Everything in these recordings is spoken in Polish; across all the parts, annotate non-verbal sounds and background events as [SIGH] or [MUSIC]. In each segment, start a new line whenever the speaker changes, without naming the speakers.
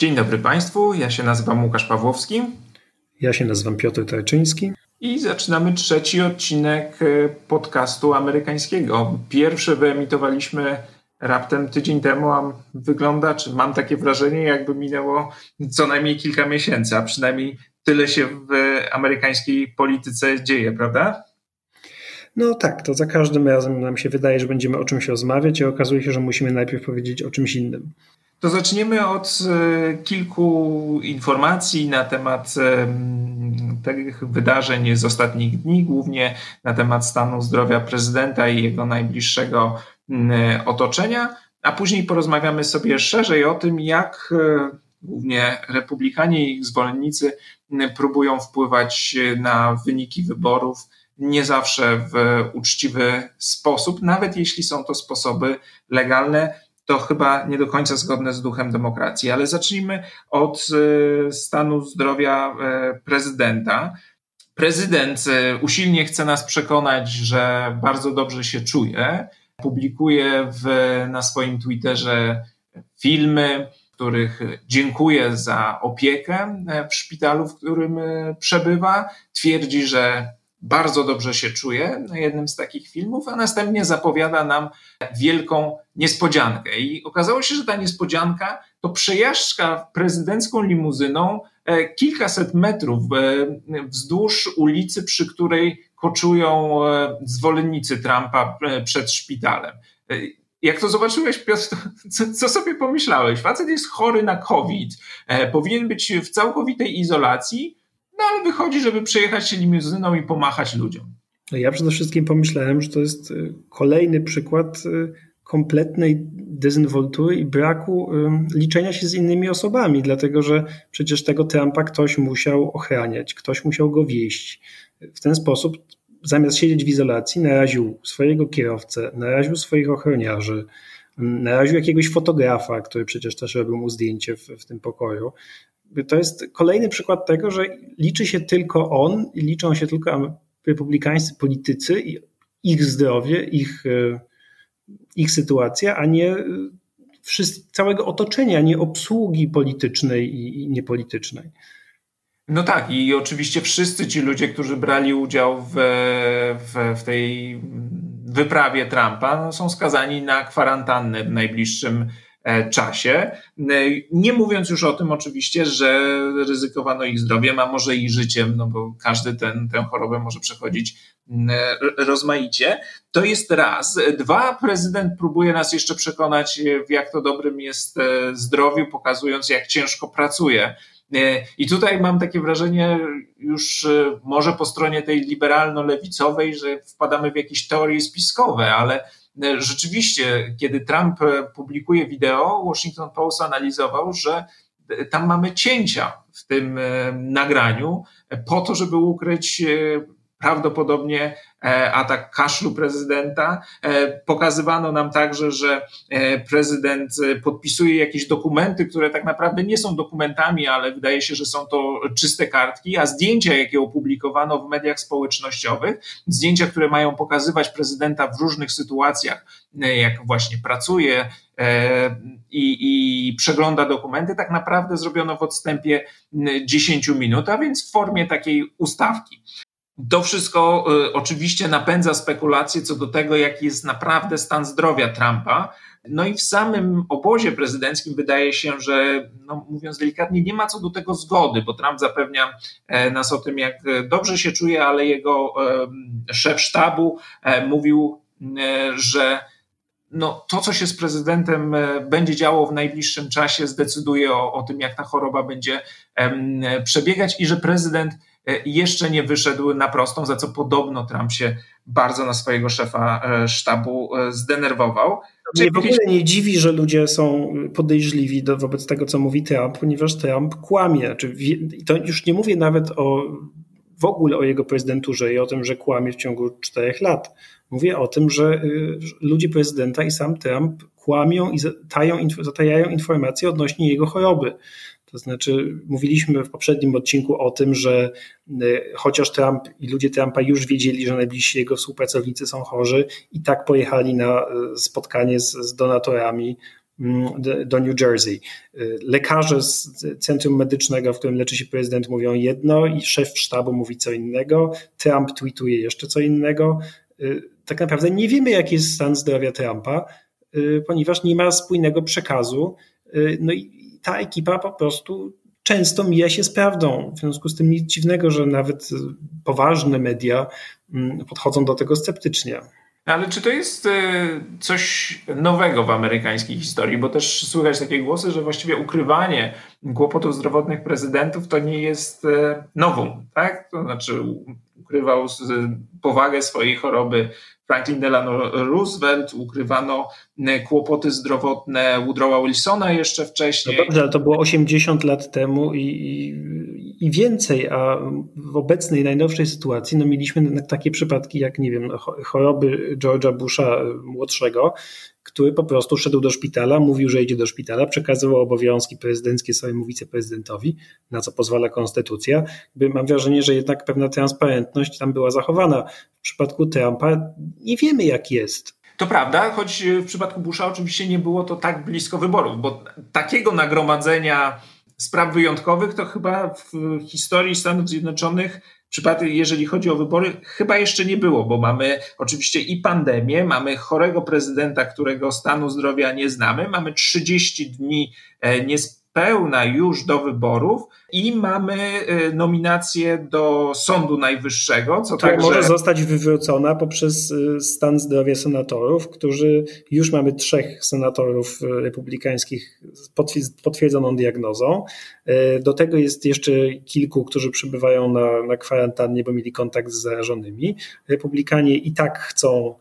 Dzień dobry Państwu, ja się nazywam Łukasz Pawłowski.
Ja się nazywam Piotr Tarczyński.
I zaczynamy trzeci odcinek e, podcastu amerykańskiego. Pierwszy wyemitowaliśmy raptem tydzień temu, a wygląda, czy mam takie wrażenie, jakby minęło co najmniej kilka miesięcy, a przynajmniej tyle się w amerykańskiej polityce dzieje, prawda?
No tak, to za każdym razem nam się wydaje, że będziemy o czymś rozmawiać, a okazuje się, że musimy najpierw powiedzieć o czymś innym.
To zaczniemy od e, kilku informacji na temat tych wydarzeń z ostatnich dni, głównie na temat stanu zdrowia prezydenta i jego najbliższego otoczenia, a później porozmawiamy sobie szerzej o tym, jak e, głównie republikanie i ich zwolennicy próbują wpływać na wyniki wyborów nie zawsze w uczciwy sposób, nawet jeśli są to sposoby legalne, to chyba nie do końca zgodne z duchem demokracji. Ale zacznijmy od e, stanu zdrowia e, prezydenta. Prezydent e, usilnie chce nas przekonać, że bardzo dobrze się czuje. Publikuje w, na swoim Twitterze filmy, w których dziękuję za opiekę w szpitalu, w którym przebywa. Twierdzi, że bardzo dobrze się czuje na jednym z takich filmów, a następnie zapowiada nam wielką niespodziankę. I okazało się, że ta niespodzianka to przejażdżka prezydencką limuzyną e, kilkaset metrów e, wzdłuż ulicy, przy której koczują e, zwolennicy Trumpa przed szpitalem. Jak to zobaczyłeś, Piotr, [LAUGHS] co, co, sobie pomyślałeś? Facet jest chory na COVID, powinien być w całkowitej izolacji, no ale wychodzi, żeby przejechać się limuzyną i pomachać ludziom.
No ja przede wszystkim pomyślałem, że to jest y, kolejny przykład y, kompletnej dezynwoltury i braku y, liczenia się z innymi osobami, dlatego że przecież tego Trumpa ktoś musiał ochraniać, ktoś musiał go wieść. W ten sposób, zamiast siedzieć w izolacji, naraził swojego kierowcę, naraził swoich ochroniarzy, naraził jakiegoś fotografa, który przecież też robił mu zdjęcie w, w tym pokoju to jest kolejny przykład tego, że liczy się tylko on liczą się tylko republikańscy politycy i ich zdrowie, ich, e, ich sytuacja, a nie e, całego otoczenia, nie obsługi politycznej i niepolitycznej.
No tak, i oczywiście wszyscy ci ludzie, którzy brali udział w, w, w tej wyprawie Trumpa, no są skazani na kwarantannę w najbliższym czasie. E, nie mówiąc już o tym oczywiście, że ryzykowano ich zdrowiem, a może i życiem, no bo każdy ten, tę chorobę może przechodzić e, rozmaicie. To jest raz. Dwa, prezydent próbuje nas jeszcze przekonać, w jak to dobrym jest zdrowiu, pokazując, jak ciężko pracuje. I tutaj mam takie wrażenie, już może po stronie tej liberalno-lewicowej, że wpadamy w jakieś teorie spiskowe, ale E, rzeczywiście, kiedy Trump e, publikuje wideo, Washington Post analizował, że e, tam mamy cięcia w tym nagraniu po to, żeby ukryć prawdopodobnie e, atak kaszlu prezydenta. E, pokazywano nam także, że e, prezydent podpisuje jakieś dokumenty, które tak naprawdę nie są dokumentami, ale wydaje się, że są to czyste kartki, a zdjęcia, jakie opublikowano w mediach społecznościowych, zdjęcia, które mają pokazywać prezydenta w różnych sytuacjach, jak właśnie pracuje, i, i, przegląda dokumenty, tak naprawdę zrobiono w odstępie 10 minut, a więc w formie takiej ustawki. To wszystko y, oczywiście napędza spekulacje co do tego, jaki jest naprawdę stan zdrowia Trumpa. No i w samym obozie prezydenckim wydaje się, że, no mówiąc delikatnie, nie ma co do tego zgody, bo Trump zapewnia e, nas o tym, jak dobrze się czuje, ale jego szef sztabu e, mówił, e, że no, to, co się z prezydentem będzie działo w najbliższym czasie, zdecyduje o, o tym, jak ta choroba będzie przebiegać i że prezydent E, jeszcze nie wyszedł na prostą, za co podobno Trump się bardzo na swojego szefa e, sztabu e, zdenerwował.
Mnie w ogóle nie dziwi, że ludzie są podejrzliwi do, wobec tego, co mówi Trump, ponieważ Trump kłamie. I to już nie mówię nawet o w ogóle o jego prezydenturze i o tym, że kłamie w ciągu czterech lat. Mówię o tym, że ludzie prezydenta i sam Trump kłamią i zatajają, zatajają informacje odnośnie jego choroby. To znaczy, mówiliśmy w poprzednim odcinku o tym, że y, chociaż Trump i ludzie Trumpa już wiedzieli, że najbliżsi jego współpracownicy są chorzy, i tak pojechali na y, spotkanie z, z donatorami mm, do New Jersey. Lekarze z centrum medycznego, w którym leczy się prezydent, mówią jedno i szef sztabu mówi co innego. Trump tweetuje jeszcze co innego. Tak naprawdę nie wiemy, jaki jest stan zdrowia Trumpa, ponieważ nie ma spójnego przekazu. No i ta ekipa po prostu często mija się z prawdą. W związku z tym nic dziwnego, że nawet poważne media mm, podchodzą do tego sceptycznie.
Ale czy to jest e, coś nowego w amerykańskiej historii? Bo też słychać takie głosy, że właściwie ukrywanie kłopotów zdrowotnych prezydentów to nie jest e, nową, tak? To znaczy ukrywał powagę swojej choroby Franklin Delano Roosevelt, ukrywano kłopoty zdrowotne Woodrowa Wilsona jeszcze wcześniej.
No dobrze, ale to było 80 lat temu i, i, i, więcej, a w obecnej, najnowszej sytuacji no mieliśmy takie przypadki jak, nie wiem, choroby George'a Busha e, młodszego, który po prostu szedł do szpitala, mówił, że idzie do szpitala, przekazywał obowiązki prezydenckie swojemu wiceprezydentowi, na co pozwala konstytucja. Mam wrażenie, że jednak pewna transparentność tam była zachowana. W przypadku Trumpa nie wiemy, jak jest.
To prawda, choć w przypadku Busha oczywiście nie było to tak blisko wyborów, bo takiego nagromadzenia spraw wyjątkowych to chyba w historii Stanów Zjednoczonych jeżeli chodzi o wybory, chyba jeszcze nie było, bo mamy oczywiście i pandemię, mamy chorego prezydenta, którego stanu zdrowia nie znamy, mamy 30 dni e, niespełna pełna już do wyborów i mamy y, nominację do Sądu Najwyższego, co
tak także... może zostać wywrócona poprzez y, stan zdrowia senatorów, którzy już mamy trzech senatorów y, republikańskich z potwierdzoną diagnozą. Do tego jest jeszcze kilku, którzy przebywają na, na kwarantannie, bo mieli kontakt z zarażonymi. Republikanie i tak chcą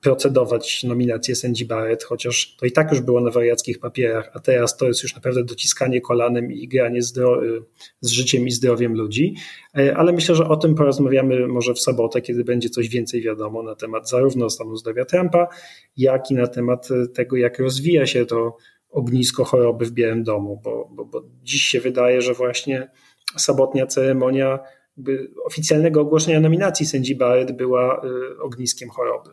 procedować nominację sędzi Barrett, chociaż to i tak już było na wariackich papierach, a teraz to jest już naprawdę dociskanie kolanem i granie z, z życiem i zdrowiem ludzi. E, ale myślę, że o tym porozmawiamy może w sobotę, kiedy będzie coś więcej wiadomo na temat zarówno stanu zdrowia Trumpa, jak i na temat tego, jak rozwija się to ognisko choroby w Białym Domu, bo, bo, bo dziś się wydaje, że właśnie sobotnia ceremonia oficjalnego ogłoszenia nominacji sędzi Barrett była e, ogniskiem choroby.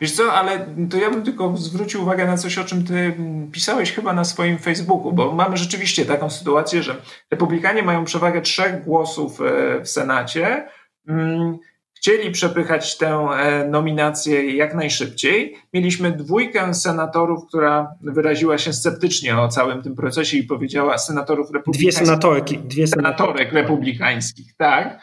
Wiesz co, ale to ja bym tylko zwrócił uwagę na coś, o czym ty pisałeś chyba na swoim Facebooku, bo mamy rzeczywiście taką sytuację, że republikanie mają przewagę trzech głosów e, w Senacie. Mm, chcieli przepychać tę e, nominację jak najszybciej. Mieliśmy dwójkę senatorów, która wyraziła się sceptycznie o całym tym procesie i powiedziała senatorów republikańskich.
Dwie senatorki. Dwie
senatorek republikańskich, tak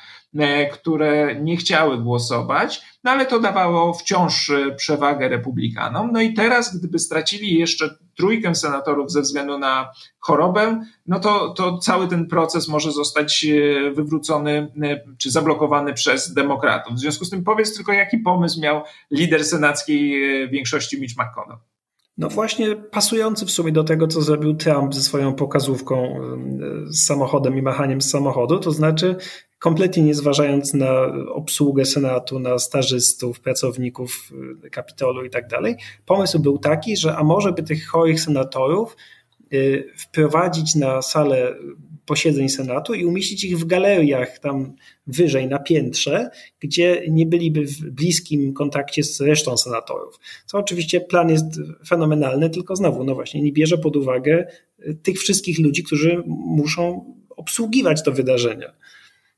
które nie chciały głosować, no ale to dawało wciąż e, przewagę republikanom. No i teraz, gdyby stracili jeszcze trójkę senatorów ze względu na chorobę, no to, to cały ten proces może zostać e, wywrócony czy zablokowany przez demokratów. W związku z tym powiedz tylko, jaki pomysł miał lider senackiej większości Mitch McConnell.
No właśnie pasujący w sumie do tego, co zrobił Trump ze swoją pokazówką z samochodem i machaniem z samochodu, to znaczy kompletnie nie zważając na obsługę Senatu, na stażystów, pracowników y, Kapitolu i tak dalej. Pomysł był taki, że a może by tych chorych senatorów y, wprowadzić na salę posiedzeń Senatu i umieścić ich w galeriach tam wyżej na piętrze, gdzie nie byliby w bliskim kontakcie z resztą senatorów. Co oczywiście plan jest fenomenalny, tylko znowu, no właśnie, nie bierze pod uwagę y, tych wszystkich ludzi, którzy muszą obsługiwać to wydarzenie.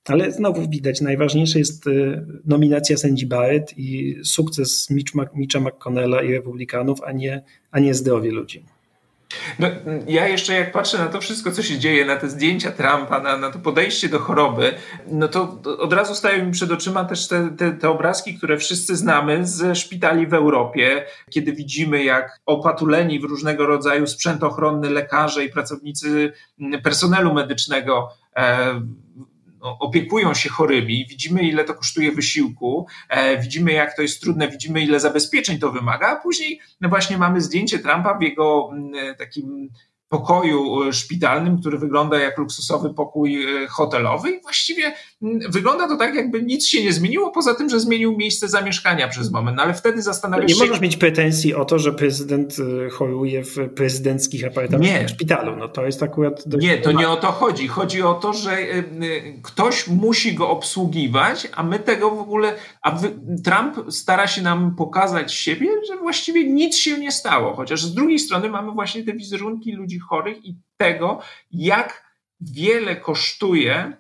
Ale znowu widać, najważniejsze jest y, nominacja sędzi Barrett i sukces Mitch, Mitcha McConnella i republikanów, a nie, a nie zdrowie ludzi.
No, ja jeszcze jak patrzę na to wszystko, co się dzieje, na te zdjęcia Trumpa, na, na to podejście do choroby, no to od razu stają mi przed oczyma też te, te, te obrazki, które wszyscy znamy ze szpitali w Europie, kiedy widzimy, jak opatuleni w różnego rodzaju sprzęt ochronny lekarze i pracownicy personelu medycznego e, opiekują się chorymi, widzimy ile to kosztuje wysiłku, e, widzimy jak to jest trudne, widzimy ile zabezpieczeń to wymaga, a później no właśnie mamy zdjęcie Trumpa w jego mm, takim pokoju e, szpitalnym, który wygląda jak luksusowy pokój e, hotelowy i właściwie wygląda to tak, jakby nic się nie zmieniło, poza tym, że zmienił miejsce zamieszkania przez moment, no, ale wtedy zastanawiasz
się... Nie możesz mieć pretensji o to, że prezydent e, choruje w prezydenckich apartamentach w szpitalu. No to jest akurat...
Nie, to nie o to chodzi. Chodzi o to, że ktoś musi go obsługiwać, a my tego w ogóle... A Trump stara się nam pokazać siebie, że właściwie nic się nie stało, chociaż z drugiej strony mamy właśnie te wizerunki ludzi chorych i tego, jak wiele kosztuje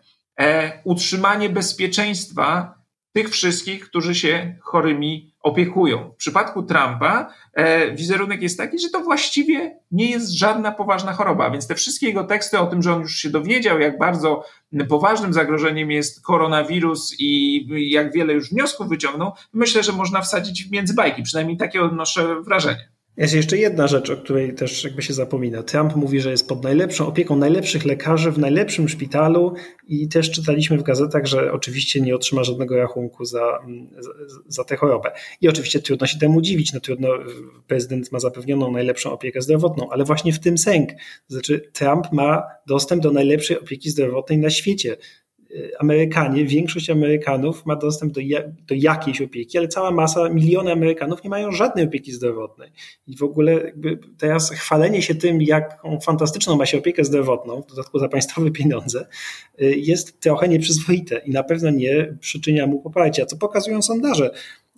utrzymanie bezpieczeństwa tych wszystkich, którzy się chorymi opiekują. W przypadku Trumpa e, wizerunek jest taki, że to właściwie nie jest żadna poważna choroba, więc te wszystkie jego teksty o tym, że on już się dowiedział, jak bardzo poważnym zagrożeniem jest koronawirus i jak wiele już wniosków wyciągnął, myślę, że można wsadzić między bajki. Przynajmniej takie odnoszę wrażenie.
Jest jeszcze jedna rzecz, o której też jakby się zapomina. Trump mówi, że jest pod najlepszą opieką najlepszych lekarzy w najlepszym szpitalu i też czytaliśmy w gazetach, że oczywiście nie otrzyma żadnego rachunku za, za, za tę chorobę. I oczywiście trudno się temu dziwić. No trudno, prezydent ma zapewnioną najlepszą opiekę zdrowotną, ale właśnie w tym sęk. Znaczy Trump ma dostęp do najlepszej opieki zdrowotnej na świecie. Amerykanie, większość Amerykanów ma dostęp do, do jakiejś opieki, ale cała masa, miliony Amerykanów nie mają żadnej opieki zdrowotnej. I w ogóle teraz chwalenie się tym, jaką fantastyczną ma się opiekę zdrowotną, w dodatku za państwowe pieniądze, y, jest trochę nieprzyzwoite i na pewno nie przyczynia mu poparcia, co pokazują sondaże.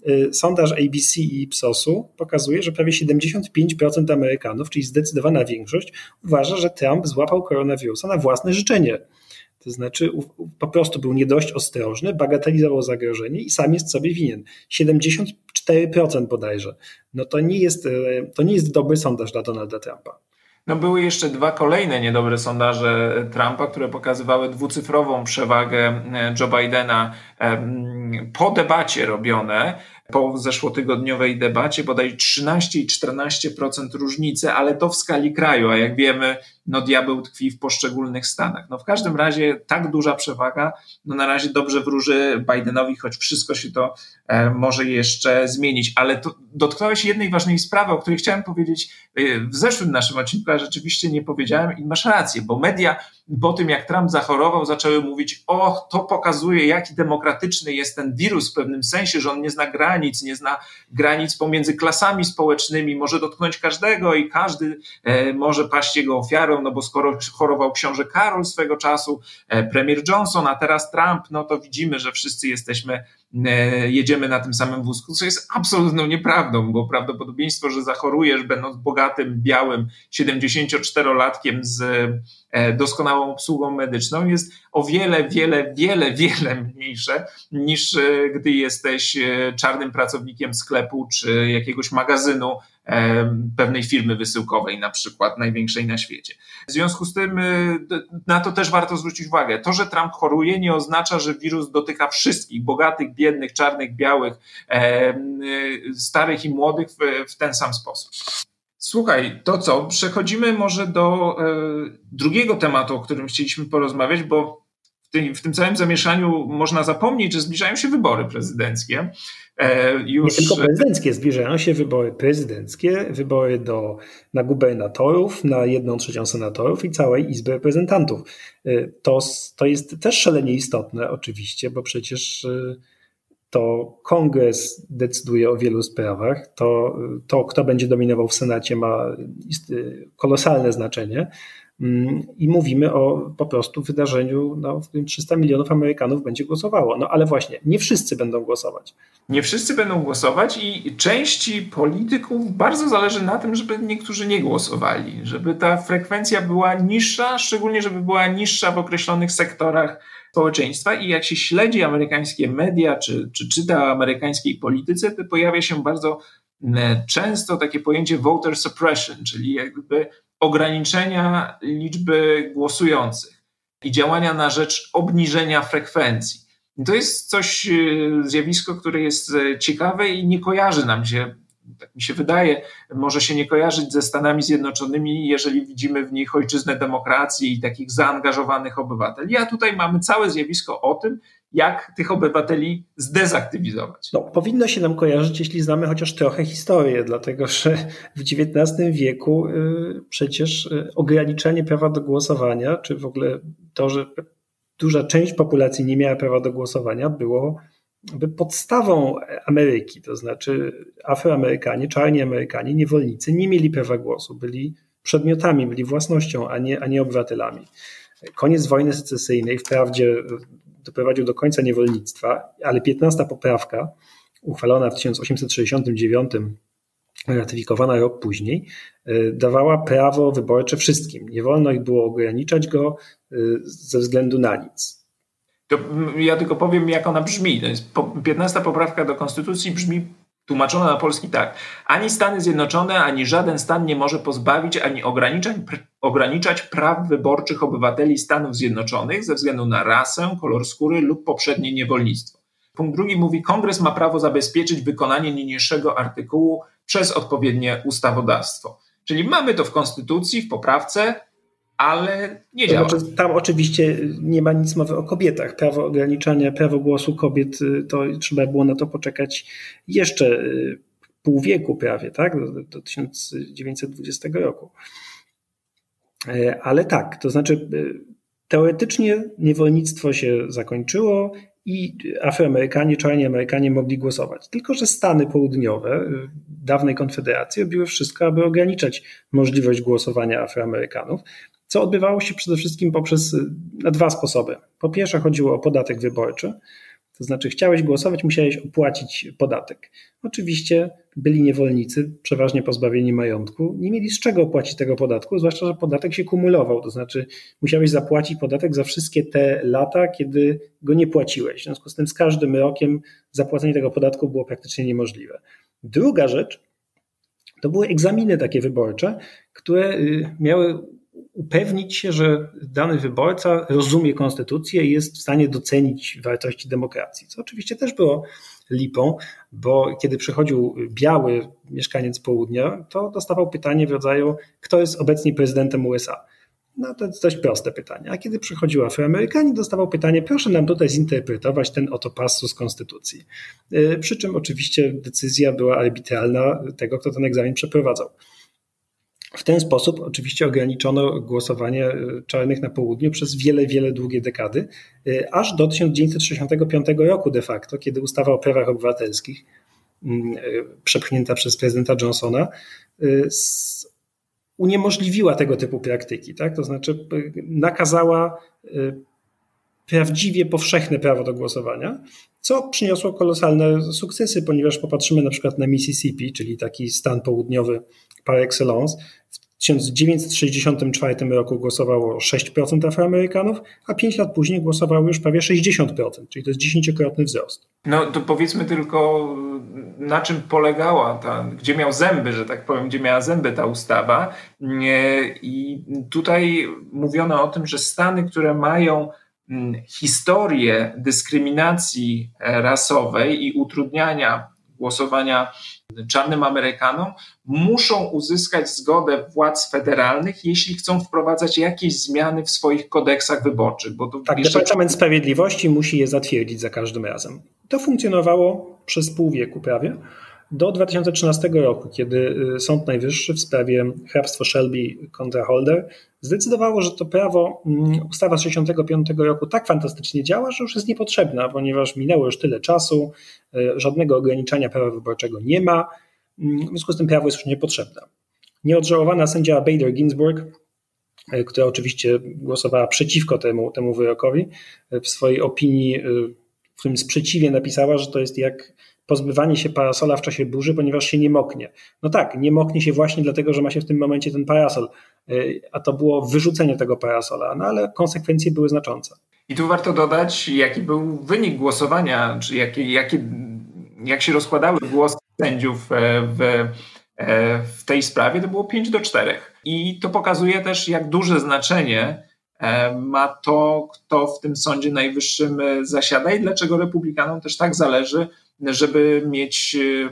Y, sondaż ABC i Ipsosu pokazuje, że prawie 75% Amerykanów, czyli zdecydowana większość, uważa, że Trump złapał koronawirusa na własne życzenie. To znaczy po prostu był nie dość ostrożny, bagatelizował zagrożenie i sam jest sobie winien. 74% bodajże. No to nie jest, e, to nie jest dobry sondaż dla Donalda Trumpa.
No były jeszcze dwa kolejne niedobre sondaże Trumpa, które pokazywały dwucyfrową przewagę e, Joe Bidena po debacie robione po zeszłotygodniowej debacie bodaj 13 i 14% różnicy, ale to w skali kraju, a jak wiemy, no diabeł tkwi w poszczególnych stanach. No w każdym razie tak duża przewaga, no na razie dobrze wróży Bidenowi, choć wszystko się to e, może jeszcze zmienić. Ale to dotknąłeś jednej ważnej sprawy, o której chciałem powiedzieć e, w zeszłym naszym odcinku, a rzeczywiście nie powiedziałem i masz rację, bo media po tym jak Trump zachorował, zaczęły mówić, o, to pokazuje, jaki demokratyczny jest ten wirus w pewnym sensie, że on nie zna granic, nie zna granic pomiędzy klasami społecznymi, może dotknąć każdego i każdy e, może paść jego ofiarą, no bo skoro chorował książę Karol swego czasu, e, premier Johnson, a teraz Trump, no to widzimy, że wszyscy jesteśmy E, jedziemy na tym samym wózku, co jest absolutną nieprawdą, bo prawdopodobieństwo, że zachorujesz będąc bogatym, białym 74-latkiem z e, doskonałą obsługą medyczną jest o wiele, wiele, wiele, wiele mniejsze niż gdy jesteś czarnym pracownikiem sklepu czy jakiegoś magazynu pewnej firmy wysyłkowej, na przykład największej na świecie. W związku z tym y, na to też warto zwrócić uwagę. To, że Trump choruje, nie oznacza, że wirus dotyka wszystkich bogatych, biednych, czarnych, białych, y, starych i młodych w, ten sam sposób. Słuchaj, to co? Przechodzimy może do e, drugiego tematu, o którym chcieliśmy porozmawiać, bo w tym, w tym całym zamieszaniu można zapomnieć, że zbliżają się wybory prezydenckie.
E, już... Nie tylko prezydenckie, zbliżają się wybory prezydenckie, wybory do, na gubernatorów, na jedną trzecią senatorów i całej Izby Reprezentantów. E, to, to jest też szalenie istotne oczywiście, bo przecież e, to kongres decyduje o wielu sprawach. To, to kto będzie dominował w Senacie ma kolosalne znaczenie. Mm, i mówimy o po prostu wydarzeniu, no, w którym 300 milionów Amerykanów będzie głosowało. No ale właśnie, nie wszyscy będą głosować.
Nie wszyscy będą głosować i części polityków bardzo zależy na tym, żeby niektórzy nie głosowali, żeby ta frekwencja była niższa, szczególnie żeby była niższa w określonych sektorach społeczeństwa i jak się śledzi amerykańskie media, czy, czy czyta o amerykańskiej polityce, to pojawia się bardzo mm, często takie pojęcie voter suppression, czyli jakby ograniczenia liczby głosujących i działania na rzecz obniżenia frekwencji. To jest coś, e, zjawisko, które jest e, ciekawe i nie kojarzy nam się, tak mi się wydaje, może się nie kojarzyć ze Stanami Zjednoczonymi, jeżeli widzimy w nich ojczyznę demokracji i takich zaangażowanych obywateli. A tutaj mamy całe zjawisko o tym, jak tych obywateli zdezaktywizować.
No, powinno się nam kojarzyć, jeśli znamy chociaż trochę historię, dlatego że w XIX wieku y, przecież y, ograniczanie prawa do głosowania, czy w ogóle to, że duża część populacji nie miała prawa do głosowania, było podstawą Ameryki. To znaczy Afroamerykanie, czarni Amerykanie, niewolnicy nie mieli prawa głosu, byli przedmiotami, byli własnością, a nie, a nie obywatelami. Koniec wojny secesyjnej wprawdzie doprowadził do końca niewolnictwa, ale 15 poprawka, uchwalona w 1869, ratyfikowana rok później, y, dawała prawo wyborcze wszystkim. Nie wolno ich było ograniczać go y, ze względu na nic.
To ja tylko powiem, jak ona brzmi. 15 poprawka do Konstytucji brzmi Tłumaczona na polski tak. Ani Stany Zjednoczone, ani żaden stan nie może pozbawić ani ograniczać, ograniczać praw wyborczych obywateli Stanów Zjednoczonych ze względu na rasę, kolor skóry lub poprzednie niewolnictwo. Punkt drugi mówi, Kongres ma prawo zabezpieczyć wykonanie niniejszego artykułu przez odpowiednie ustawodawstwo. Czyli mamy to w Konstytucji, w poprawce, ale nie działa. Znaczy,
tam oczywiście nie ma nic mowy o kobietach. Prawo ograniczania, prawo głosu kobiet, y, to trzeba było na to poczekać jeszcze y, pół wieku prawie, tak? Do, do 1920 roku. E, ale tak, to znaczy y, teoretycznie niewolnictwo się zakończyło i Afroamerykanie, czarni Amerykanie mogli głosować. Tylko, że Stany Południowe dawnej Konfederacji robiły wszystko, aby ograniczać możliwość głosowania Afroamerykanów co odbywało się przede wszystkim poprzez y, na dwa sposoby. Po pierwsze chodziło o podatek wyborczy, to znaczy chciałeś głosować, musiałeś opłacić podatek. Oczywiście byli niewolnicy, przeważnie pozbawieni majątku, nie mieli z czego opłacić tego podatku, zwłaszcza, że podatek się kumulował, to znaczy musiałeś zapłacić podatek za wszystkie te lata, kiedy go nie płaciłeś. W związku z tym z każdym rokiem zapłacenie tego podatku było praktycznie niemożliwe. Druga rzecz to były egzaminy takie wyborcze, które y, miały upewnić się, że dany wyborca rozumie konstytucję i jest w stanie docenić wartości demokracji. Co oczywiście też było lipą, bo kiedy przychodził biały mieszkaniec południa, to dostawał pytanie w rodzaju: kto jest obecnie prezydentem USA? No to jest dość proste pytanie. A kiedy przychodził Afroamerykanin, dostawał pytanie: proszę nam tutaj zinterpretować ten oto passus konstytucji. Y, przy czym oczywiście decyzja była arbitralna tego, kto ten egzamin przeprowadzał. W ten sposób oczywiście ograniczono głosowanie e, czarnych na południu przez wiele, wiele długie dekady, e, aż do 1965 roku de facto, kiedy ustawa o prawach obywatelskich, mm, e, przepchnięta przez prezydenta Johnsona, uniemożliwiła tego typu praktyki. Tak? To znaczy nakazała prawdziwie powszechne prawo do głosowania, co przyniosło kolosalne sukcesy, ponieważ popatrzymy na przykład na Mississippi, czyli taki stan południowy par excellence. W 1964 roku głosowało 6% Afroamerykanów, a 5 lat później głosowało już prawie 60%, czyli to jest dziesięciokrotny wzrost.
No to powiedzmy tylko, na czym polegała ta, gdzie miał zęby, że tak powiem, gdzie miała zęby ta ustawa. I tutaj mówiono o tym, że Stany, które mają mm, historię dyskryminacji e, rasowej i utrudniania głosowania czarnym Amerykanom, muszą uzyskać zgodę władz federalnych, jeśli chcą wprowadzać jakieś zmiany w swoich kodeksach wyborczych. Bo
to tak, jeszcze... Departament Sprawiedliwości musi je zatwierdzić za każdym razem. To funkcjonowało przez pół wieku prawie do 2013 roku, kiedy y, Sąd Najwyższy w sprawie hrabstwo Shelby kontra Holder zdecydowało, że to prawo, mm, ustawa z 1965 roku tak fantastycznie działa, że już jest niepotrzebna, ponieważ minęło już tyle czasu, y, żadnego ograniczania prawa wyborczego nie ma, mm, w związku z tym prawo jest już niepotrzebne. Nieodżałowana sędzia Bader Ginsburg, y, która oczywiście głosowała przeciwko temu, temu wyrokowi, w swojej opinii, w tym sprzeciwie napisała, że to jest jak pozbywanie się parasola w czasie burzy, ponieważ się nie moknie. No tak, nie moknie się właśnie dlatego, że ma się w tym momencie ten parasol, y, a to było wyrzucenie tego parasola, no ale konsekwencje były znaczące.
I tu warto dodać, jaki był wynik głosowania, czy jaki, jaki, jak się rozkładały głosy sędziów e, w, e, w tej sprawie, to było 5 do 4. I to pokazuje też, jak duże znaczenie e, ma to, kto w tym Sądzie Najwyższym zasiada i dlaczego republikanom też tak zależy żeby mieć e,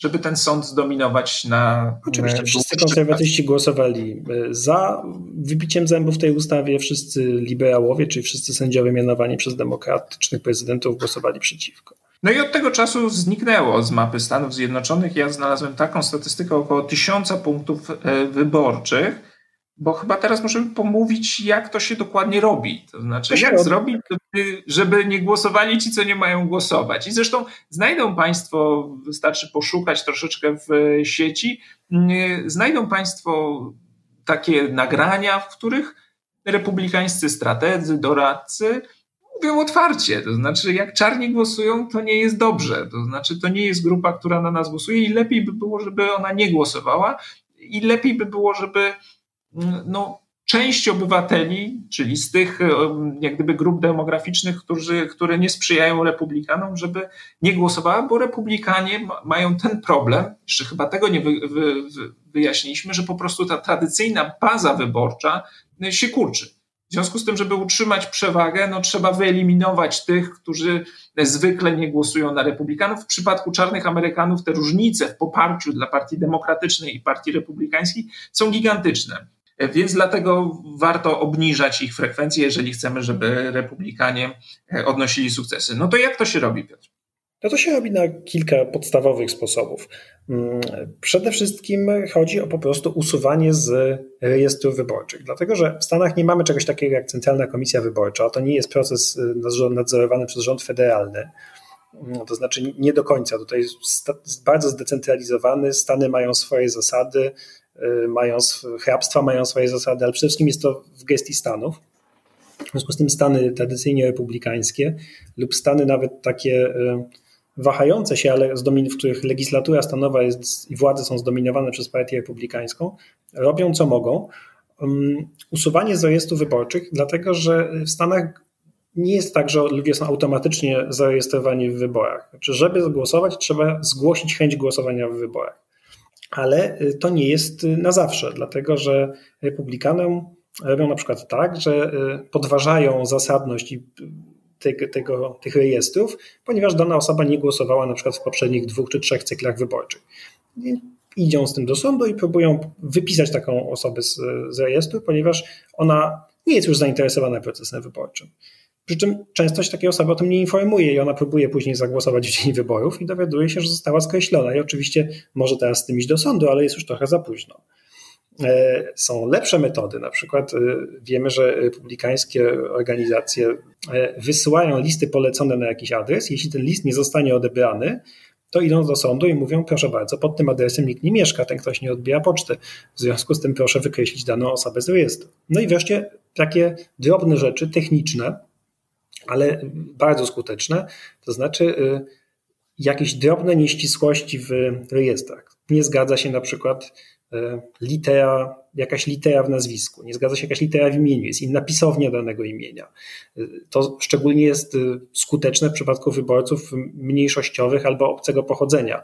żeby ten sąd zdominować na.
Oczywiście, wszyscy konserwatyści głosowali e, za wybiciem zębów w tej ustawie, wszyscy liberałowie, czyli wszyscy sędziowie mianowani przez demokratycznych prezydentów głosowali przeciwko.
No i od tego czasu zniknęło z mapy Stanów Zjednoczonych. Ja znalazłem taką statystykę około tysiąca punktów e, wyborczych bo chyba teraz możemy pomówić, jak to się dokładnie robi. To znaczy, jak zrobić, żeby, żeby nie głosowali ci, co nie mają głosować. I zresztą znajdą Państwo, wystarczy poszukać troszeczkę w sieci, znajdą Państwo takie nagrania, w których republikańscy strategzy, doradcy mówią otwarcie. To znaczy, jak czarni głosują, to nie jest dobrze. To znaczy, to nie jest grupa, która na nas głosuje i lepiej by było, żeby ona nie głosowała i lepiej by było, żeby no, część obywateli, czyli z tych e, jak gdyby grup demograficznych, którzy, które nie sprzyjają republikanom, żeby nie głosowała, bo republikanie mają ten problem, jeszcze chyba tego nie wy, wy, wyjaśniliśmy, że po prostu ta tradycyjna baza wyborcza e, się kurczy. W związku z tym, żeby utrzymać przewagę, no trzeba wyeliminować tych, którzy zwykle nie głosują na republikanów. W przypadku czarnych Amerykanów te różnice w poparciu dla Partii Demokratycznej i Partii Republikańskiej są gigantyczne. Więc dlatego warto obniżać ich frekwencję, jeżeli chcemy, żeby republikanie e, odnosili sukcesy. No to jak to się robi, Piotr?
No to się robi na kilka podstawowych sposobów. Mm, przede wszystkim chodzi o po prostu usuwanie z rejestrów wyborczych, dlatego że w Stanach nie mamy czegoś takiego jak Centralna Komisja Wyborcza. To nie jest proces y, nadzorowany przez rząd federalny. Mm, to znaczy nie do końca. Tutaj jest bardzo zdecentralizowany, Stany mają swoje zasady, mają, hrabstwa mają swoje zasady, ale przede wszystkim jest to w gestii Stanów. W związku z tym Stany tradycyjnie republikańskie lub Stany nawet takie y, wahające się, ale w których legislatura stanowa jest i władze są zdominowane przez partię republikańską, robią co mogą. Um, usuwanie z rejestru wyborczych, dlatego że w Stanach nie jest tak, że ludzie są automatycznie zarejestrowani w wyborach. Znaczy, żeby głosować, trzeba zgłosić chęć głosowania w wyborach ale y, to nie jest y, na zawsze, dlatego że republikanom robią na przykład tak, że y, podważają zasadność tego, tego, tych rejestrów, ponieważ dana osoba nie głosowała na przykład w poprzednich dwóch czy trzech cyklach wyborczych. Idą z tym do sądu i próbują wypisać taką osobę z, z rejestru, ponieważ ona nie jest już zainteresowana procesem wyborczym. Przy czym często się takiej osoby o tym nie informuje i ona próbuje później zagłosować w dzień wyborów i dowiaduje się, że została skreślona. I oczywiście może teraz z tym iść do sądu, ale jest już trochę za późno. E, są lepsze metody, na przykład e, wiemy, że republikańskie organizacje e, wysyłają listy polecone na jakiś adres. Jeśli ten list nie zostanie odebrany, to idą do sądu i mówią, proszę bardzo, pod tym adresem nikt nie mieszka, ten ktoś nie odbija poczty. W związku z tym proszę wykreślić daną osobę z rejestru. No i wreszcie takie drobne rzeczy techniczne, ale bardzo skuteczne, to znaczy y, jakieś drobne nieścisłości w rejestrach. Nie zgadza się na przykład y, litera, jakaś litera w nazwisku, nie zgadza się jakaś litera w imieniu, jest inna pisownia danego imienia. Y, to szczególnie jest skuteczne w przypadku wyborców mniejszościowych albo obcego pochodzenia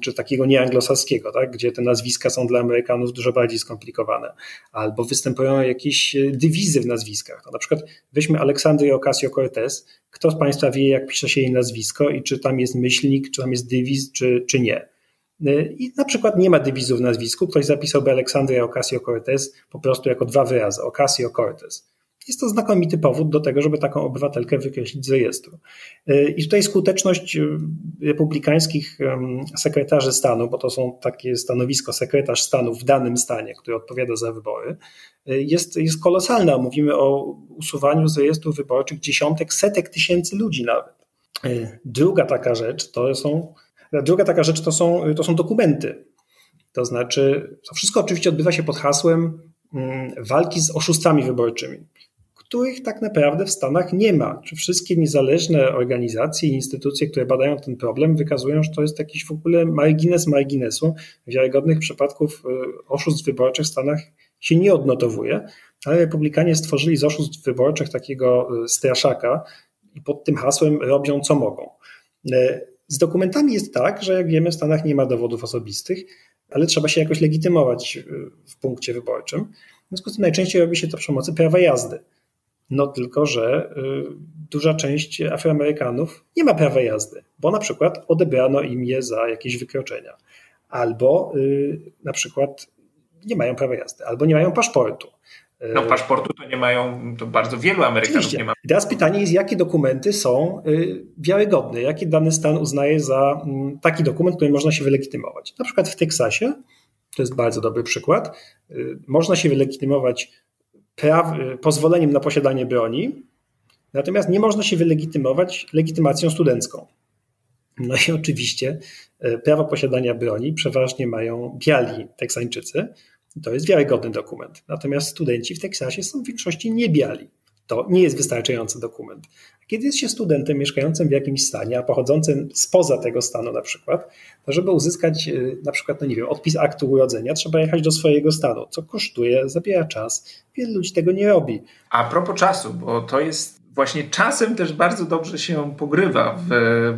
czy takiego nieanglosaskiego, tak, gdzie te nazwiska są dla Amerykanów dużo bardziej skomplikowane, albo występują jakieś e, dywizy w nazwiskach. No, na przykład weźmy Aleksandrię Ocasio-Cortez. Kto z Państwa wie, jak pisze się jej nazwisko i czy tam jest myślnik, czy tam jest dywiz, czy, czy nie? E, I na przykład nie ma dywizu w nazwisku. Ktoś zapisałby Aleksandria Ocasio-Cortez po prostu jako dwa wyrazy, Ocasio-Cortez. Jest to znakomity powód do tego, żeby taką obywatelkę wykreślić z rejestru. I tutaj skuteczność y, republikańskich sekretarzy stanu, bo to są takie stanowisko sekretarz stanu w danym stanie, który odpowiada za wybory, y, jest, jest kolosalna. Mówimy o usuwaniu z rejestru wyborczych dziesiątek, setek tysięcy ludzi nawet. Y, druga taka rzecz to są, druga taka rzecz to są, to są dokumenty. To znaczy, to wszystko oczywiście odbywa się pod hasłem mm, walki z oszustwami wyborczymi których tak naprawdę w Stanach nie ma. Czy wszystkie niezależne organizacje i instytucje, które badają ten problem, wykazują, że to jest jakiś w ogóle margines marginesu. Wiarygodnych przypadków y, oszustw wyborczych w Stanach się nie odnotowuje, ale republikanie stworzyli z oszustw wyborczych takiego y, straszaka i pod tym hasłem robią co mogą. Y, z dokumentami jest tak, że jak wiemy, w Stanach nie ma dowodów osobistych, ale trzeba się jakoś legitymować w punkcie wyborczym. W związku z tym najczęściej robi się to przy pomocy prawa jazdy. No tylko, że duża część Afroamerykanów nie ma prawa jazdy, bo na przykład odebrano im je za jakieś wykroczenia, albo na przykład nie mają prawa jazdy, albo nie mają paszportu.
No paszportu to nie mają, to bardzo wielu Amerykanów
Oczywiście.
nie ma.
I teraz pytanie jest, jakie dokumenty są y, wiarygodne, jaki dany stan uznaje za mm, taki dokument, który można się wylegitymować. Na przykład w Teksasie, to jest bardzo dobry przykład, y, można się wylegitymować y, pozwoleniem na posiadanie broni, natomiast nie można się wylegitymować legitymacją studencką. No i oczywiście prawo posiadania broni przeważnie mają biali Teksańczycy, to jest wiarygodny dokument. Natomiast studenci w Teksasie są w większości niebiali. To nie jest wystarczający dokument. Kiedy jest się studentem mieszkającym w jakimś stanie, a pochodzącym spoza tego stanu na przykład, to żeby uzyskać y, na przykład, no nie wiem, odpis aktu urodzenia, trzeba jechać do swojego stanu, co kosztuje, zabiera czas. Wielu ludzi tego nie robi.
A propos czasu, bo to jest właśnie czasem też bardzo dobrze się pogrywa w,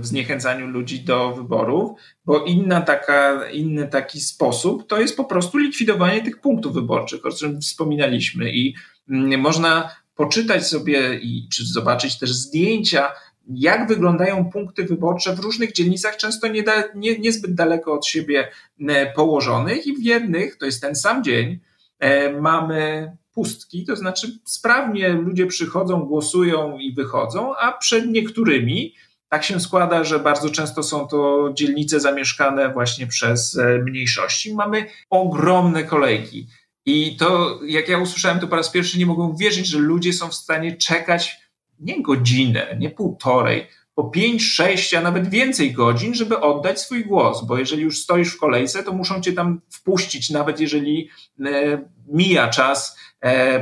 w zniechęcaniu ludzi do wyborów, bo inna taka, inny taki sposób to jest po prostu likwidowanie tych punktów wyborczych, o czym wspominaliśmy. I mm, można poczytać sobie i czy zobaczyć też zdjęcia, jak wyglądają punkty wyborcze w różnych dzielnicach, często nie da, nie, niezbyt daleko od siebie e, położonych, i w jednych, to jest ten sam dzień, e, mamy pustki, to znaczy sprawnie ludzie przychodzą, głosują i wychodzą, a przed niektórymi tak się składa, że bardzo często są to dzielnice zamieszkane właśnie przez e, mniejszości. Mamy ogromne kolejki. I to, jak ja usłyszałem to po raz pierwszy, nie mogłem wierzyć, że ludzie są w stanie czekać nie godzinę, nie półtorej, po pięć, sześć, a nawet więcej godzin, żeby oddać swój głos, bo jeżeli już stoisz w kolejce, to muszą cię tam wpuścić, nawet jeżeli e, mija czas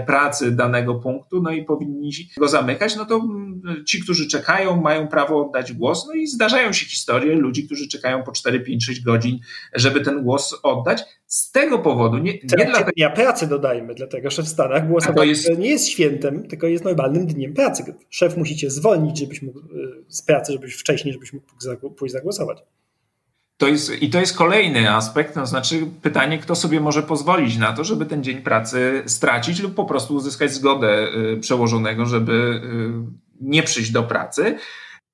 pracy danego punktu, no i powinni go zamykać, no to mm, ci, którzy czekają, mają prawo oddać głos, no i zdarzają się historie ludzi, którzy czekają po 4, 5, 6 godzin, żeby ten głos oddać. Z tego powodu, nie, nie
dlatego... Dnia pracy dodajmy, dlatego że w Stanach głosowanie jest... nie jest świętem, tylko jest normalnym dniem pracy. Szef musi cię zwolnić, żebyś mógł y, z pracy, żebyś wcześniej, żebyś mógł pójść zagłosować.
To jest, I to jest kolejny aspekt, to znaczy pytanie, kto sobie może pozwolić na to, żeby ten dzień pracy stracić lub po prostu uzyskać zgodę y, przełożonego, żeby y, nie przyjść do pracy.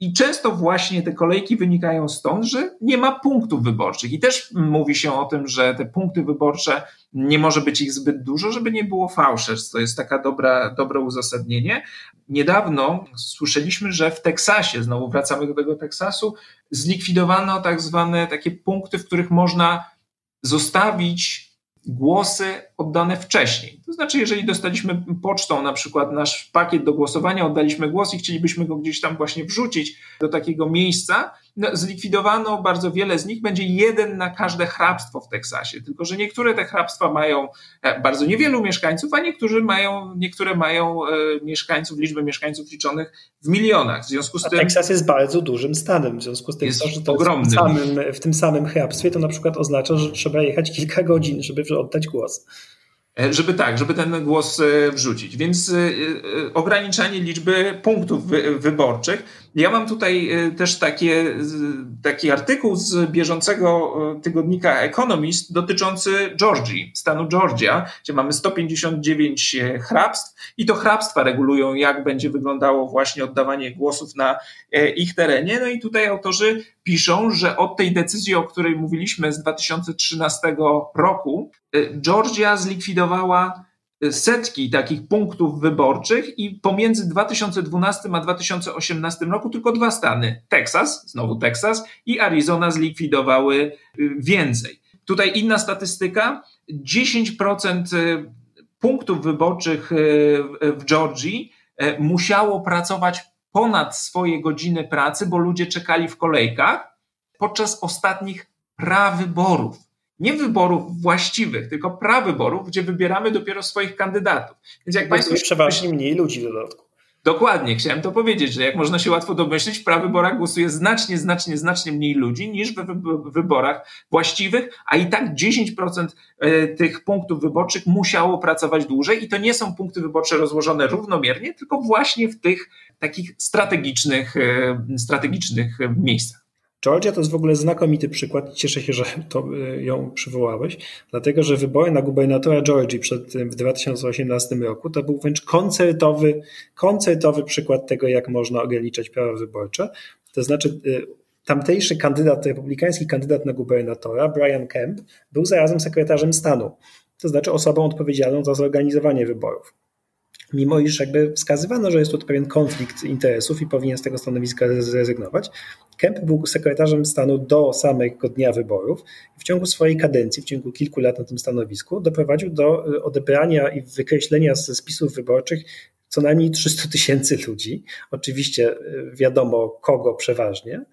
I często właśnie te kolejki wynikają stąd, że nie ma punktów wyborczych. I też mówi się o tym, że te punkty wyborcze nie może być ich zbyt dużo, żeby nie było fałszerstw. To jest taka dobra, dobre uzasadnienie. Niedawno słyszeliśmy, że w Teksasie, znowu wracamy do tego Teksasu, zlikwidowano tak zwane takie punkty, w których można zostawić głosy oddane wcześniej. To znaczy, jeżeli dostaliśmy pocztą na przykład nasz pakiet do głosowania, oddaliśmy głos i chcielibyśmy go gdzieś tam właśnie wrzucić do takiego miejsca, no, zlikwidowano bardzo wiele z nich, będzie jeden na każde hrabstwo w Teksasie. Tylko, że niektóre te hrabstwa mają e, bardzo niewielu mieszkańców, a niektórzy mają, niektóre mają e, mieszkańców, liczbę mieszkańców liczonych w milionach. W związku z
a
tym.
Teksas jest bardzo dużym stanem. W związku z tym,
jest
to, że to
ogromny.
W, samym, w tym samym hrabstwie to na przykład oznacza, że trzeba jechać kilka godzin, żeby oddać głos.
E, żeby tak, żeby ten głos e, wrzucić. Więc e, ograniczanie liczby punktów wyborczych. Ja mam tutaj też takie, taki artykuł z bieżącego tygodnika Economist dotyczący Georgii, stanu Georgia, gdzie mamy 159 hrabstw i to hrabstwa regulują, jak będzie wyglądało właśnie oddawanie głosów na ich terenie. No i tutaj autorzy piszą, że od tej decyzji, o której mówiliśmy z 2013 roku, y, Georgia zlikwidowała y, setki takich punktów wyborczych i pomiędzy 2012 a 2018 roku tylko dwa stany, Teksas, znowu Teksas i Arizona zlikwidowały y, więcej. Tutaj inna statystyka, 10% punktów wyborczych w Georgii musiało pracować ponad swoje godziny pracy, bo ludzie czekali w kolejkach podczas ostatnich prawyborów. Nie wyborów właściwych, tylko prawyborów, gdzie wybieramy dopiero swoich kandydatów.
Więc jak Państwo. przeważnie mniej ludzi w dodatku.
Dokładnie, chciałem to powiedzieć, że jak można się łatwo domyślić, w prawyborach głosuje znacznie, znacznie, znacznie mniej ludzi niż w wyborach właściwych, a i tak 10% e, tych punktów wyborczych musiało pracować dłużej i to nie są punkty wyborcze rozłożone równomiernie, tylko właśnie w tych takich strategicznych, e, strategicznych miejscach.
Georgia to jest w ogóle znakomity przykład. Cieszę się, że to y, ją przywołałeś, dlatego że wybory na gubernatora Georgii przed w 2018 roku to był wręcz koncertowy, koncertowy przykład tego, jak można ograniczać prawa wyborcze. To znaczy, y, tamtejszy kandydat, republikański kandydat na gubernatora, Brian Kemp, był zarazem sekretarzem stanu, to znaczy osobą odpowiedzialną za zorganizowanie wyborów mimo iż jakby wskazywano, że jest tu pewien konflikt interesów i powinien z tego stanowiska zrezygnować. Kemp był sekretarzem stanu do samego dnia wyborów. W ciągu swojej kadencji, w ciągu kilku lat na tym stanowisku, doprowadził do e, odebrania i wykreślenia ze spisów wyborczych co najmniej 300 tysięcy ludzi. Oczywiście e, wiadomo kogo przeważnie.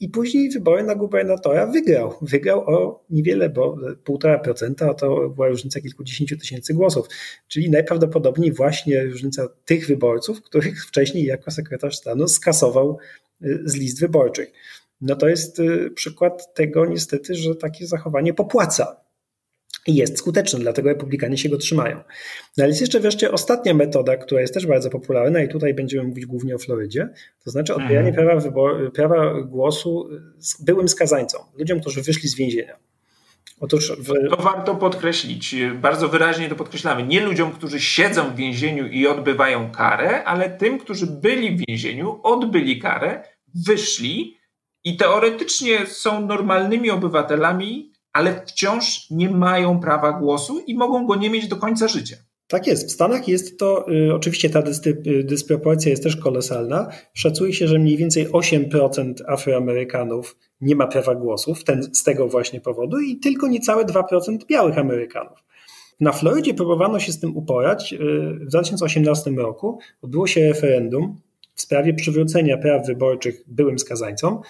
I później wybory na gubernatora wygrał. Wygrał o niewiele, bo 1,5% to była różnica kilkudziesięciu tysięcy głosów. Czyli najprawdopodobniej właśnie różnica tych wyborców, których wcześniej jako sekretarz stanu skasował y, z list wyborczych. No to jest y, przykład tego niestety, że takie zachowanie popłaca i jest skuteczny, dlatego republikanie się go trzymają. No ale jest jeszcze wreszcie ostatnia metoda, która jest też bardzo popularna i tutaj będziemy mówić głównie o Florydzie, to znaczy odbieranie mhm. prawa, wyboru, prawa głosu byłym skazańcom, ludziom, którzy wyszli z więzienia.
Otóż w... To warto podkreślić, bardzo wyraźnie to podkreślamy. Nie ludziom, którzy siedzą w więzieniu i odbywają karę, ale tym, którzy byli w więzieniu, odbyli karę, wyszli i teoretycznie są normalnymi obywatelami ale wciąż nie mają prawa głosu i mogą go nie mieć do końca życia.
Tak jest. W Stanach jest to, y, oczywiście ta y, dysproporcja jest też kolosalna. Szacuje się, że mniej więcej 8% Afroamerykanów nie ma prawa głosu ten, z tego właśnie powodu i tylko niecałe 2% białych Amerykanów. Na Florydzie próbowano się z tym uporać. Y, w 2018 roku odbyło się referendum w sprawie przywrócenia praw wyborczych byłym skazańcom.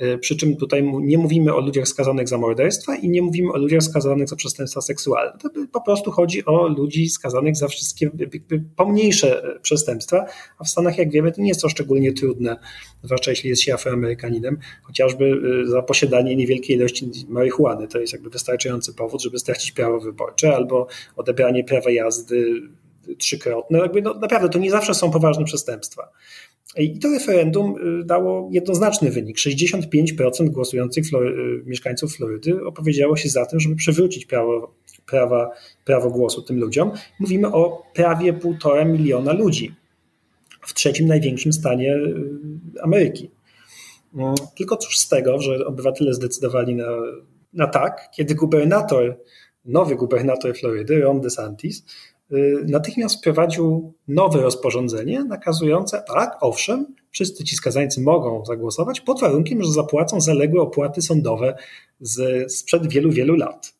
E, przy czym tutaj nie mówimy o ludziach skazanych za morderstwa i nie mówimy o ludziach skazanych za przestępstwa seksualne. To po prostu chodzi o ludzi skazanych za wszystkie pomniejsze e, przestępstwa, a w Stanach, jak wiemy, to nie jest to szczególnie trudne, zwłaszcza jeśli jest się afroamerykaninem, chociażby e, za posiadanie niewielkiej ilości marihuany. To jest jakby wystarczający powód, żeby stracić prawo wyborcze albo odebranie prawa jazdy trzykrotne. Jakby no, naprawdę to nie zawsze są poważne przestępstwa. I to referendum y, dało jednoznaczny wynik. 65% głosujących Flory, y, mieszkańców Florydy opowiedziało się za tym, żeby przywrócić prawo, prawa, prawo głosu tym ludziom. Mówimy o prawie półtora miliona ludzi w trzecim największym stanie y, Ameryki. No, tylko cóż z tego, że obywatele zdecydowali na, na tak, kiedy gubernator, nowy gubernator Florydy, Ron DeSantis, natychmiast wprowadził nowe rozporządzenie nakazujące, tak, owszem, wszyscy ci skazańcy mogą zagłosować pod warunkiem, że zapłacą zaległe opłaty sądowe z, sprzed wielu, wielu lat.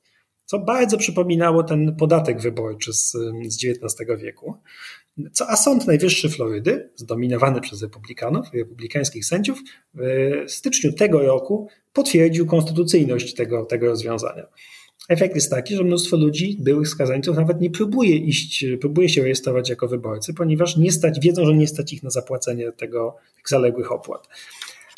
Co bardzo przypominało ten podatek wyborczy z, z XIX wieku. Co, a Sąd Najwyższy Florydy, zdominowany przez republikanów republikańskich sędziów, w styczniu tego roku potwierdził konstytucyjność tego, tego rozwiązania. Efekt jest taki, że mnóstwo ludzi, byłych skazańców, nawet nie próbuje iść, próbuje się rejestrować jako wyborcy, ponieważ nie stać, wiedzą, że nie stać ich na zapłacenie tego, tych zaległych opłat.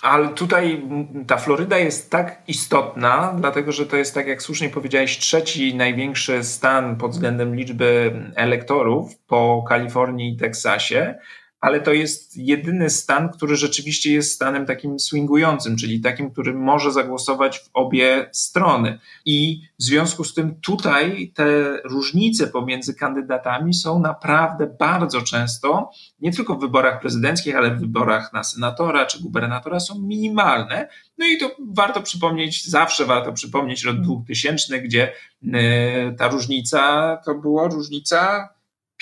Ale tutaj ta Floryda jest tak istotna, dlatego że to jest, tak jak słusznie powiedziałeś, trzeci największy stan pod względem liczby elektorów po Kalifornii i Teksasie ale to jest jedyny stan, który rzeczywiście jest stanem takim swingującym, czyli takim, który może zagłosować w obie strony. I w związku z tym tutaj te różnice pomiędzy kandydatami są naprawdę bardzo często, nie tylko w wyborach prezydenckich, ale w wyborach na senatora czy gubernatora są minimalne. No i to warto przypomnieć, zawsze warto przypomnieć rok 2000, gdzie e, ta różnica to była różnica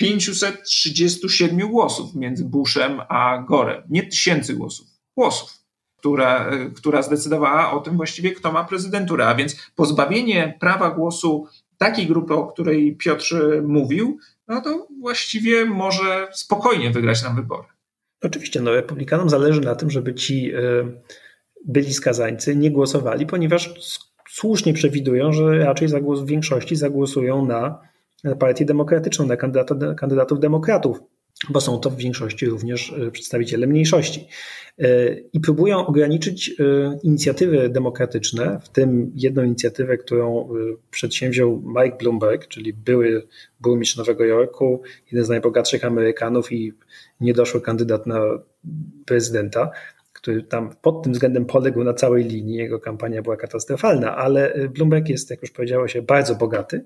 537 głosów między Bushem a Gorem. Nie tysięcy głosów, głosów, która, która zdecydowała o tym właściwie, kto ma prezydenturę. A więc pozbawienie prawa głosu takiej grupy, o której Piotr mówił, no to właściwie może spokojnie wygrać nam wybory.
Oczywiście, no republikanom zależy na tym, żeby ci e, byli skazańcy nie głosowali, ponieważ słusznie przewidują, że raczej zagłos, w większości zagłosują na Partię Demokratyczną, na kandydatów demokratów, bo są to w większości również e, przedstawiciele mniejszości. E, I próbują ograniczyć e, inicjatywy demokratyczne, w tym jedną inicjatywę, którą przedsięwziął Mike Bloomberg, czyli były burmistrz Nowego Jorku, jeden z najbogatszych Amerykanów i niedoszły kandydat na prezydenta, który tam pod tym względem poległ na całej linii. Jego kampania była katastrofalna, ale Bloomberg jest, jak już powiedziało się, bardzo bogaty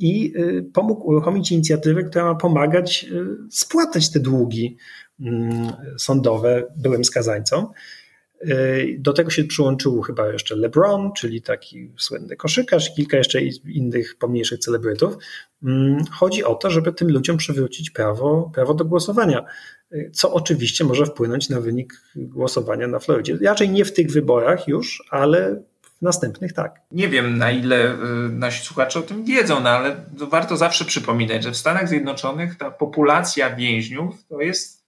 i pomógł uruchomić inicjatywę, która ma pomagać spłatać te długi mm, sądowe byłym skazańcom. Do tego się przyłączył chyba jeszcze LeBron, czyli taki słynny koszykarz, kilka jeszcze innych pomniejszych celebrytów. Mm, chodzi o to, żeby tym ludziom przywrócić prawo, prawo do głosowania, co oczywiście może wpłynąć na wynik głosowania na Florydzie. Raczej nie w tych wyborach już, ale następnych tak.
Nie wiem, na ile y, nasi słuchacze o tym wiedzą, no ale warto zawsze przypominać, że w Stanach Zjednoczonych ta populacja więźniów to jest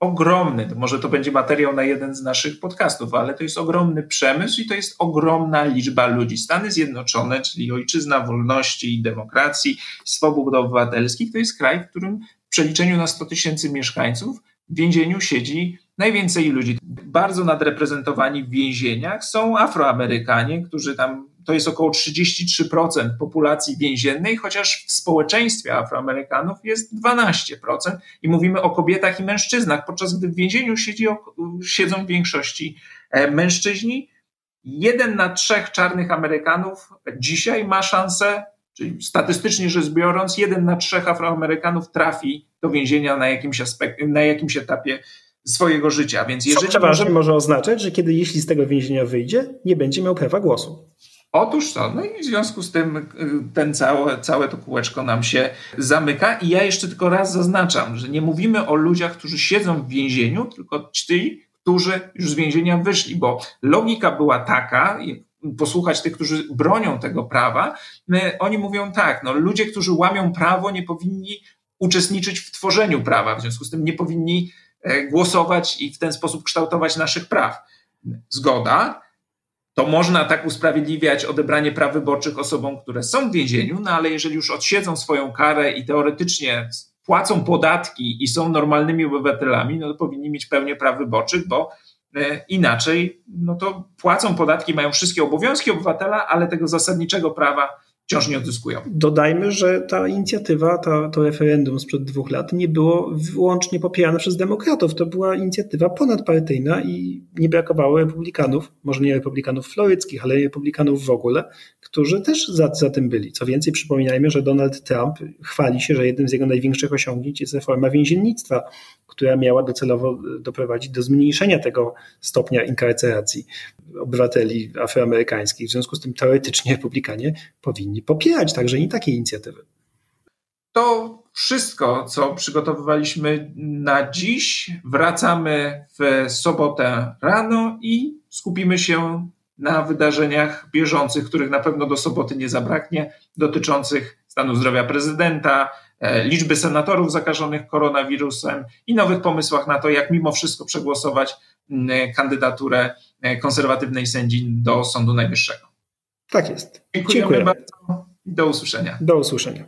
ogromny, może to będzie materiał na jeden z naszych podcastów, ale to jest ogromny przemysł i to jest ogromna liczba ludzi. Stany Zjednoczone, czyli ojczyzna wolności i demokracji, swobód obywatelskich, to jest kraj, w którym w przeliczeniu na 100 tysięcy mieszkańców w więzieniu siedzi najwięcej ludzi. Bardzo nadreprezentowani w więzieniach są Afroamerykanie, którzy tam to jest około 33% populacji więziennej, chociaż w społeczeństwie Afroamerykanów jest 12%. I mówimy o kobietach i mężczyznach, podczas gdy w więzieniu siedzi, siedzą w większości e, mężczyźni. Jeden na trzech czarnych Amerykanów dzisiaj ma szansę, czyli statystycznie rzecz biorąc, jeden na trzech Afroamerykanów trafi do więzienia na jakimś, aspekt, na jakimś etapie swojego życia. Więc
jeżeli Co przeważnie może oznaczać, że kiedy jeśli z tego więzienia wyjdzie, nie będzie miał prawa głosu.
Otóż to, no i w związku z tym y, ten całe, całe to kółeczko nam się zamyka. I ja jeszcze tylko raz zaznaczam, że nie mówimy o ludziach, którzy siedzą w więzieniu, tylko ci, którzy już z więzienia wyszli, bo logika była taka, posłuchać tych, którzy bronią tego prawa, my, oni mówią tak, no ludzie, którzy łamią prawo, nie powinni uczestniczyć w tworzeniu prawa, w związku z tym nie powinni głosować i w ten sposób kształtować naszych praw. Zgoda, to można tak usprawiedliwiać odebranie praw wyborczych osobom, które są w więzieniu, no ale jeżeli już odsiedzą swoją karę i teoretycznie płacą podatki i są normalnymi obywatelami, no to powinni mieć pełnię praw wyborczych, bo e, inaczej, no to płacą podatki, mają wszystkie obowiązki obywatela, ale tego zasadniczego prawa wciąż nie odzyskują.
Dodajmy, że ta inicjatywa, to, to referendum sprzed dwóch lat nie było wyłącznie popierane przez demokratów. To była inicjatywa ponadpartyjna i nie brakowało republikanów, może nie republikanów floryckich, ale republikanów w ogóle, którzy też za, za tym byli. Co więcej, przypominajmy, że Donald Trump chwali się, że jednym z jego największych osiągnięć jest reforma więziennictwa, która miała docelowo doprowadzić do zmniejszenia tego stopnia inkarceracji obywateli afroamerykańskich. W związku z tym teoretycznie republikanie powinni popierać także i takie inicjatywy.
To wszystko, co przygotowywaliśmy na dziś. Wracamy w sobotę rano i skupimy się na wydarzeniach bieżących, których na pewno do soboty nie zabraknie, dotyczących stanu zdrowia prezydenta, e, liczby senatorów zakażonych koronawirusem i nowych pomysłach na to, jak mimo wszystko przegłosować kandydaturę e, konserwatywnej sędzi do Sądu Najwyższego.
Tak jest.
Dziękujemy Dziękuję bardzo. Do usłyszenia.
Do usłyszenia.